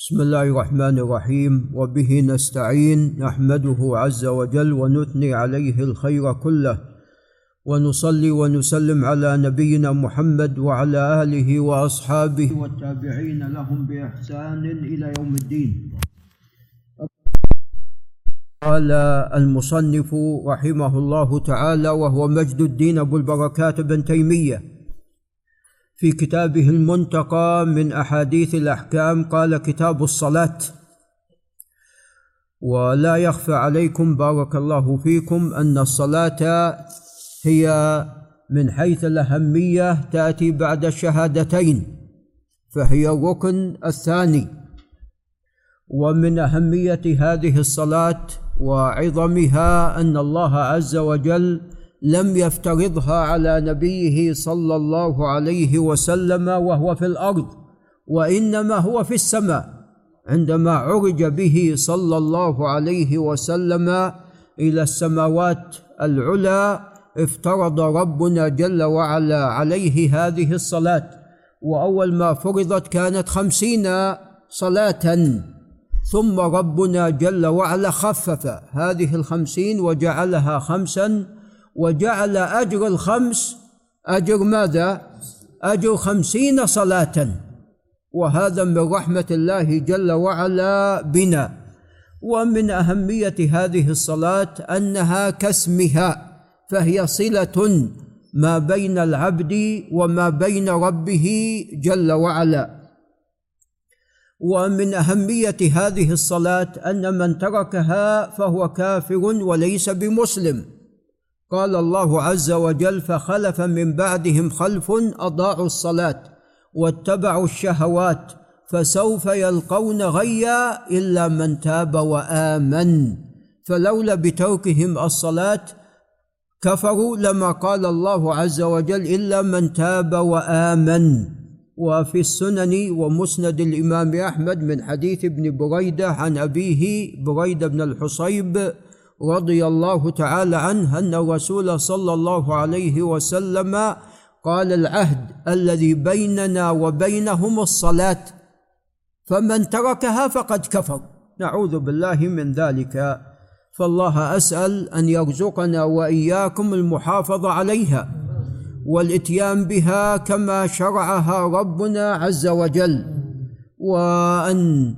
بسم الله الرحمن الرحيم. وبه نستعين نحمده عز وجل ونثني عليه الخير كله. ونصلي ونسلم على نبينا محمد وعلى آله وأصحابه والتابعين لهم بإحسان إلى يوم الدين. قال المصنف رحمه الله تعالى وهو مجد الدين أبو البركات بن تيمية. في كتابه المنتقى من أحاديث الأحكام قال كتاب الصلاة. ولا يخفى عليكم بارك الله فيكم أن الصلاة هي من حيث الأهمية تأتي بعد الشهادتين فهي الركن الثاني. ومن أهمية هذه الصلاة وعظمها أن الله عز وجل لم يفترضها على نبيه صلى الله عليه وسلم وهو في الأرض وإنما هو في السماء. عندما عرج به صلى الله عليه وسلم إلى السماوات العلى افترض ربنا جل وعلا عليه هذه الصلاة. وأول ما فرضت كانت خمسين صلاة. ثم ربنا جل وعلا خفف هذه الخمسين وجعلها خمسا وجعل أجر الخمس أجر ماذا؟ أجر خمسين صلاة. وهذا من رحمة الله جل وعلا بنا. ومن أهمية هذه الصلاة أنها كاسمها فهي صلة ما بين العبد وما بين ربه جل وعلا. ومن أهمية هذه الصلاة أن من تركها فهو كافر وليس بمسلم. قال الله عز وجل فخلف من بعدهم خلف أضاعوا الصلاة واتبعوا الشهوات فسوف يلقون غيا إلا من تاب وآمن فلولا بتركهم الصلاة كفروا لما قال الله عز وجل إلا من تاب وآمن وفي السنن ومسند الإمام أحمد من حديث ابن بريدة عن أبيه بريدة بن الحصيب رضي الله تعالى عنه أن الرسول صلى الله عليه وسلم قال العهد الذي بيننا وبينهم الصلاة فمن تركها فقد كفر. نعوذ بالله من ذلك. فالله أسأل أن يرزقنا وإياكم المحافظة عليها والإتيان بها كما شرعها ربنا عز وجل وأن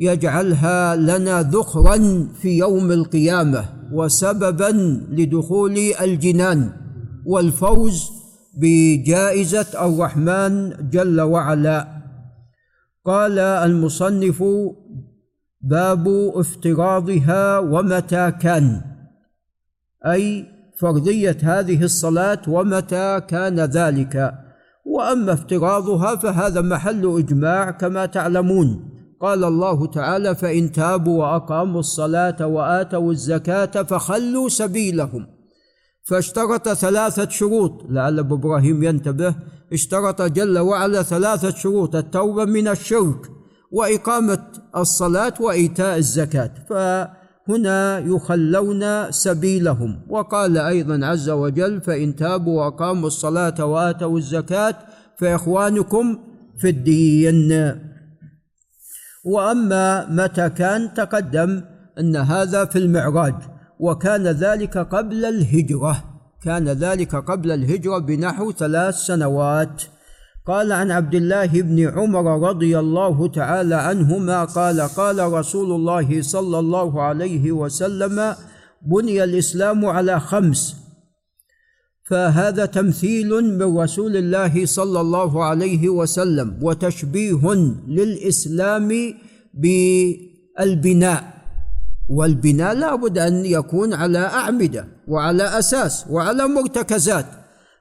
يجعلها لنا ذخرا في يوم القيامة وسببا لدخول الجنان والفوز بجائزة الرحمن جل وعلا. قال المصنف باب افتراضها ومتى كان؟ أي فرضية هذه الصلاة ومتى كان ذلك؟ وأما افتراضها فهذا محل إجماع كما تعلمون. قال الله تعالى فإن تابوا وأقاموا الصلاة وآتوا الزكاة فخلوا سبيلهم. فاشترط ثلاثة شروط لعل أبو إبراهيم ينتبه اشترط جل وعلا ثلاثة شروط التوبة من الشرك وإقامة الصلاة وإيتاء الزكاة. فهنا يخلون سبيلهم. وقال أيضا عز وجل فإن تابوا وأقاموا الصلاة وآتوا الزكاة فإخوانكم في الدين. وأما متى كان تقدم أن هذا في المعراج وكان ذلك قبل الهجرة كان ذلك قبل الهجرة بنحو ثلاث سنوات. قال عن عبد الله بن عمر رضي الله تعالى عنهما قال قال رسول الله صلى الله عليه وسلم بني الإسلام على خمس فهذا تمثيل من رسول الله صلى الله عليه وسلم وتشبيه للإسلام بالبناء. والبناء لابد أن يكون على أعمدة وعلى أساس وعلى مرتكزات.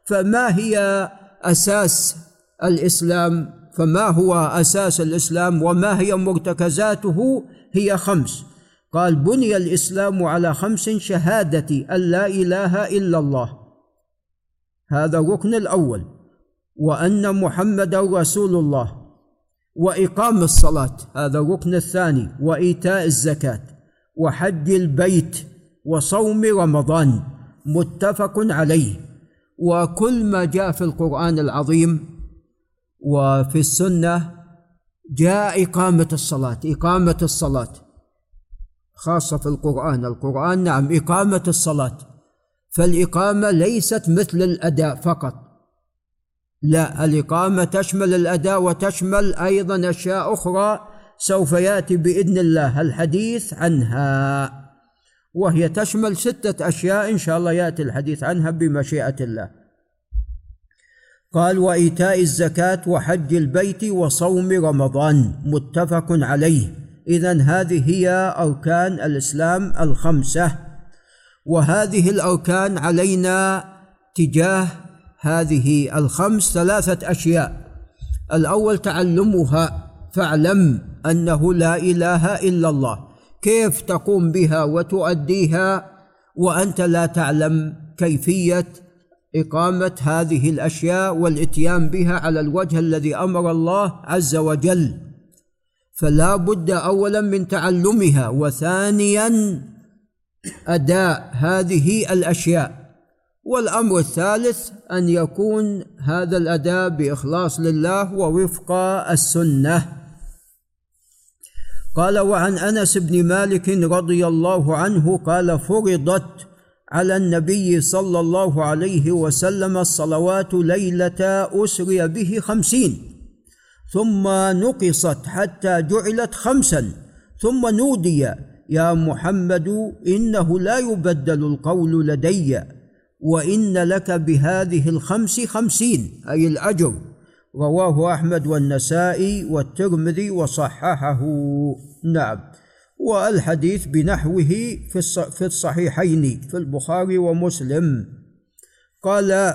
فما هي أساس الإسلام؟ فما هو أساس الإسلام؟ وما هي مرتكزاته؟ هي خمس. قال بني الإسلام على خمس شهادة أن لا إله إلا الله. هذا الركن الأول. وأن محمدا رسول الله. وإقام الصلاة هذا الركن الثاني. وإيتاء الزكاة. وحج البيت. وصوم رمضان. متفق عليه. وكل ما جاء في القرآن العظيم. وفي السنة جاء إقامة الصلاة. إقامة الصلاة. خاصة في القرآن. القرآن نعم إقامة الصلاة. فالإقامة ليست مثل الأداء فقط. لا الإقامة تشمل الأداء وتشمل أيضا أشياء أخرى سوف يأتي بإذن الله الحديث عنها. وهي تشمل ستة أشياء إن شاء الله يأتي الحديث عنها بمشيئة الله. قال وإيتاء الزكاة وحج البيت وصوم رمضان. متفق عليه. إذا هذه هي أركان الإسلام الخمسة. وهذه الأركان علينا تجاه هذه الخمس ثلاثة أشياء. الأول تعلمها فاعلم أنه لا إله إلا الله. كيف تقوم بها وتؤديها؟ وأنت لا تعلم كيفية إقامة هذه الأشياء والإتيان بها على الوجه الذي أمر الله عز وجل. فلا بد أولا من تعلمها وثانيا أداء هذه الأشياء. والأمر الثالث أن يكون هذا الأداء بإخلاص لله ووفق السنة. قال وعن أنس بن مالك رضي الله عنه قال فرضت على النبي صلى الله عليه وسلم الصلوات ليلة أسري به خمسين ثم نقصت حتى جعلت خمسا ثم نودي يا محمد إنه لا يبدل القول لدي وإن لك بهذه الخمس خمسين أي الأجر. رواه أحمد والنسائي والترمذي وصححه. نعم. والحديث بنحوه في الصحيحين في البخاري ومسلم. قال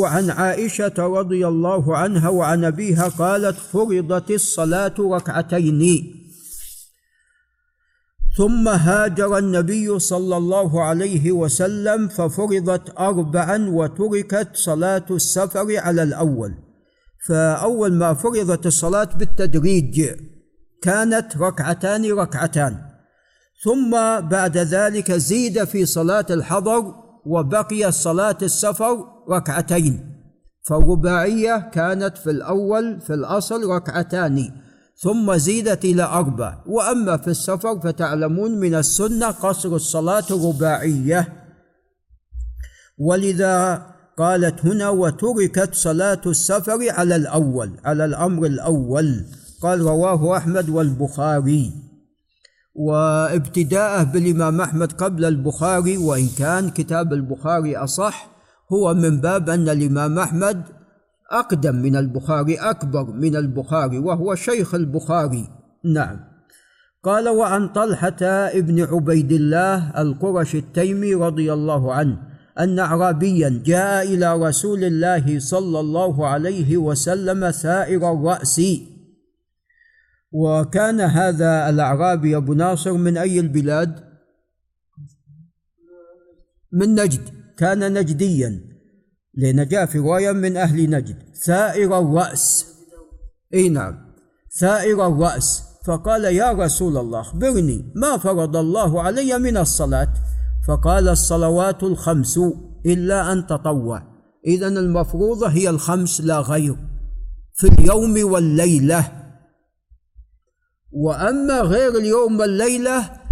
وعن عائشة رضي الله عنها وعن أبيها قالت فرضت الصلاة ركعتين. ثم هاجر النبي صلى الله عليه وسلم ففرضت اربعا وتركت صلاة السفر على الأول. فأول ما فرضت الصلاة بالتدريج كانت ركعتان ركعتان. ثم بعد ذلك زيد في صلاة الحضر وبقي صلاة السفر ركعتين. فالرباعية كانت في الأول في الأصل ركعتان. ثم زيدت إلى أربع. وأما في السفر فتعلمون من السنة قصر الصلاة الرباعية ولذا قالت هنا وتركت صلاة السفر على الأول على الأمر الأول. قال رواه أحمد والبخاري. وابتداءه بالإمام أحمد قبل البخاري وإن كان كتاب البخاري أصح هو من باب أن الإمام أحمد أقدم من البخاري أكبر من البخاري وهو شيخ البخاري. نعم. قال وعن طلحة ابن عبيد الله القرش التيمي رضي الله عنه أن أعرابيا جاء إلى رسول الله صلى الله عليه وسلم ثائر الرأس. وكان هذا الأعرابي أبو ناصر من أي البلاد؟ من نجد. كان نجديا. لأن جاء في رواية من أهل نجد. ثائر الرأس. أي نعم. ثائر الرأس. فقال يا رسول الله أخبرني ما فرض الله علي من الصلاة؟ فقال الصلوات الخمس إلا أن تطوع. إذا المفروضة هي الخمس لا غير. في اليوم والليلة. وأما غير اليوم والليلة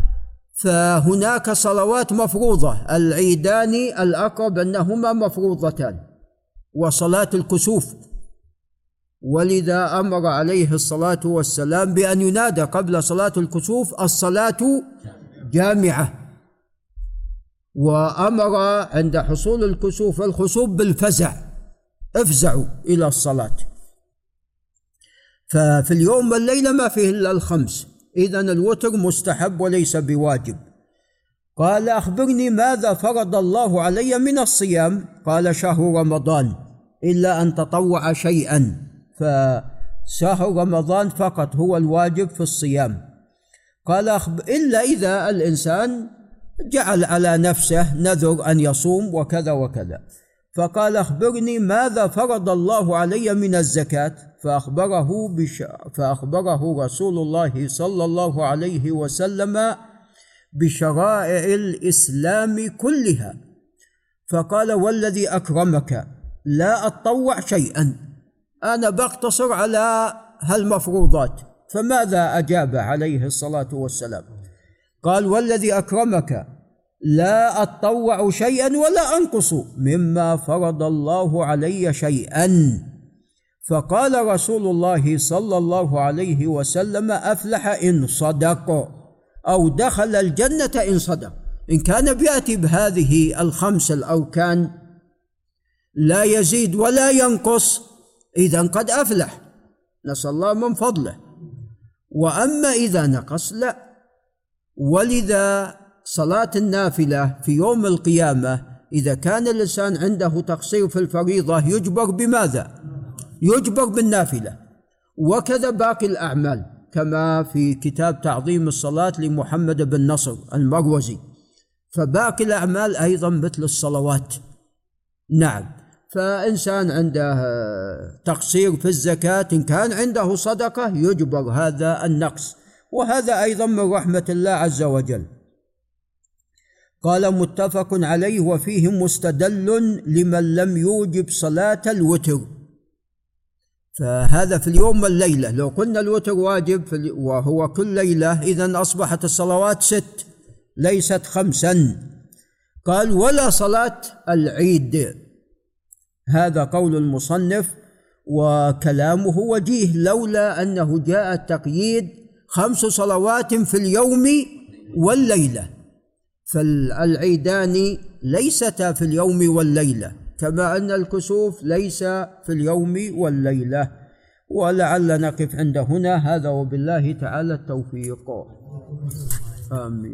فهناك صلوات مفروضة. العيدان الأقرب أنهما مفروضتان وصلاة الكسوف. ولذا أمر عليه الصلاة والسلام بأن ينادى قبل صلاة الكسوف الصلاة جامعة. وأمر عند حصول الكسوف الخسوف بالفزع. افزعوا إلى الصلاة. ففي اليوم والليلة ما فيه إلا الخمس. إذا الوتر مستحب وليس بواجب. قال أخبرني ماذا فرض الله علي من الصيام؟ قال شهر رمضان. إلا أن تطوع شيئا فشهر رمضان فقط هو الواجب في الصيام. قال إلا إذا الإنسان جعل على نفسه نذر أن يصوم وكذا وكذا. فقال أخبرني ماذا فرض الله علي من الزكاة؟ فأخبره بش فأخبره رسول الله صلى الله عليه وسلم بشرائع الإسلام كلها. فقال والذي أكرمك لا أتطوع شيئا. أنا بقتصر على هالمفروضات. فماذا أجاب عليه الصلاة والسلام؟ قال والذي أكرمك لا أتطوع شيئا ولا أنقص مما فرض الله علي شيئا. فقال رسول الله صلى الله عليه وسلم أفلح إن صدق أو دخل الجنة إن صدق. إن كان بيأتي بهذه الخمس الأركان لا يزيد ولا ينقص إذا قد أفلح. نسأل الله من فضله. وأما إذا نقص لا. ولذا صلاة النافلة في يوم القيامة إذا كان الإنسان عنده تقصير في الفريضة يجبر بماذا؟ يجبر بالنافلة. وكذا باقي الأعمال كما في كتاب تعظيم الصلاة لمحمد بن نصر المروزي. فباقي الأعمال أيضا مثل الصلوات. نعم. فإنسان عنده تقصير في الزكاة إن كان عنده صدقة يجبر هذا النقص. وهذا أيضا من رحمة الله عز وجل. قال متفق عليه وفيه مستدل لمن لم يوجب صلاة الوتر. فهذا في اليوم والليلة. لو قلنا الوتر واجب وهو كل ليلة إذا أصبحت الصلوات ست ليست خمسا. قال ولا صلاة العيد. هذا قول المصنف وكلامه وجيه لولا أنه جاء التقييد خمس صلوات في اليوم والليلة. فالعيدان ليستا في اليوم والليلة كما أن الكسوف ليس في اليوم والليلة. ولعل نقف عند هنا. هذا وبالله تعالى التوفيق. آمين.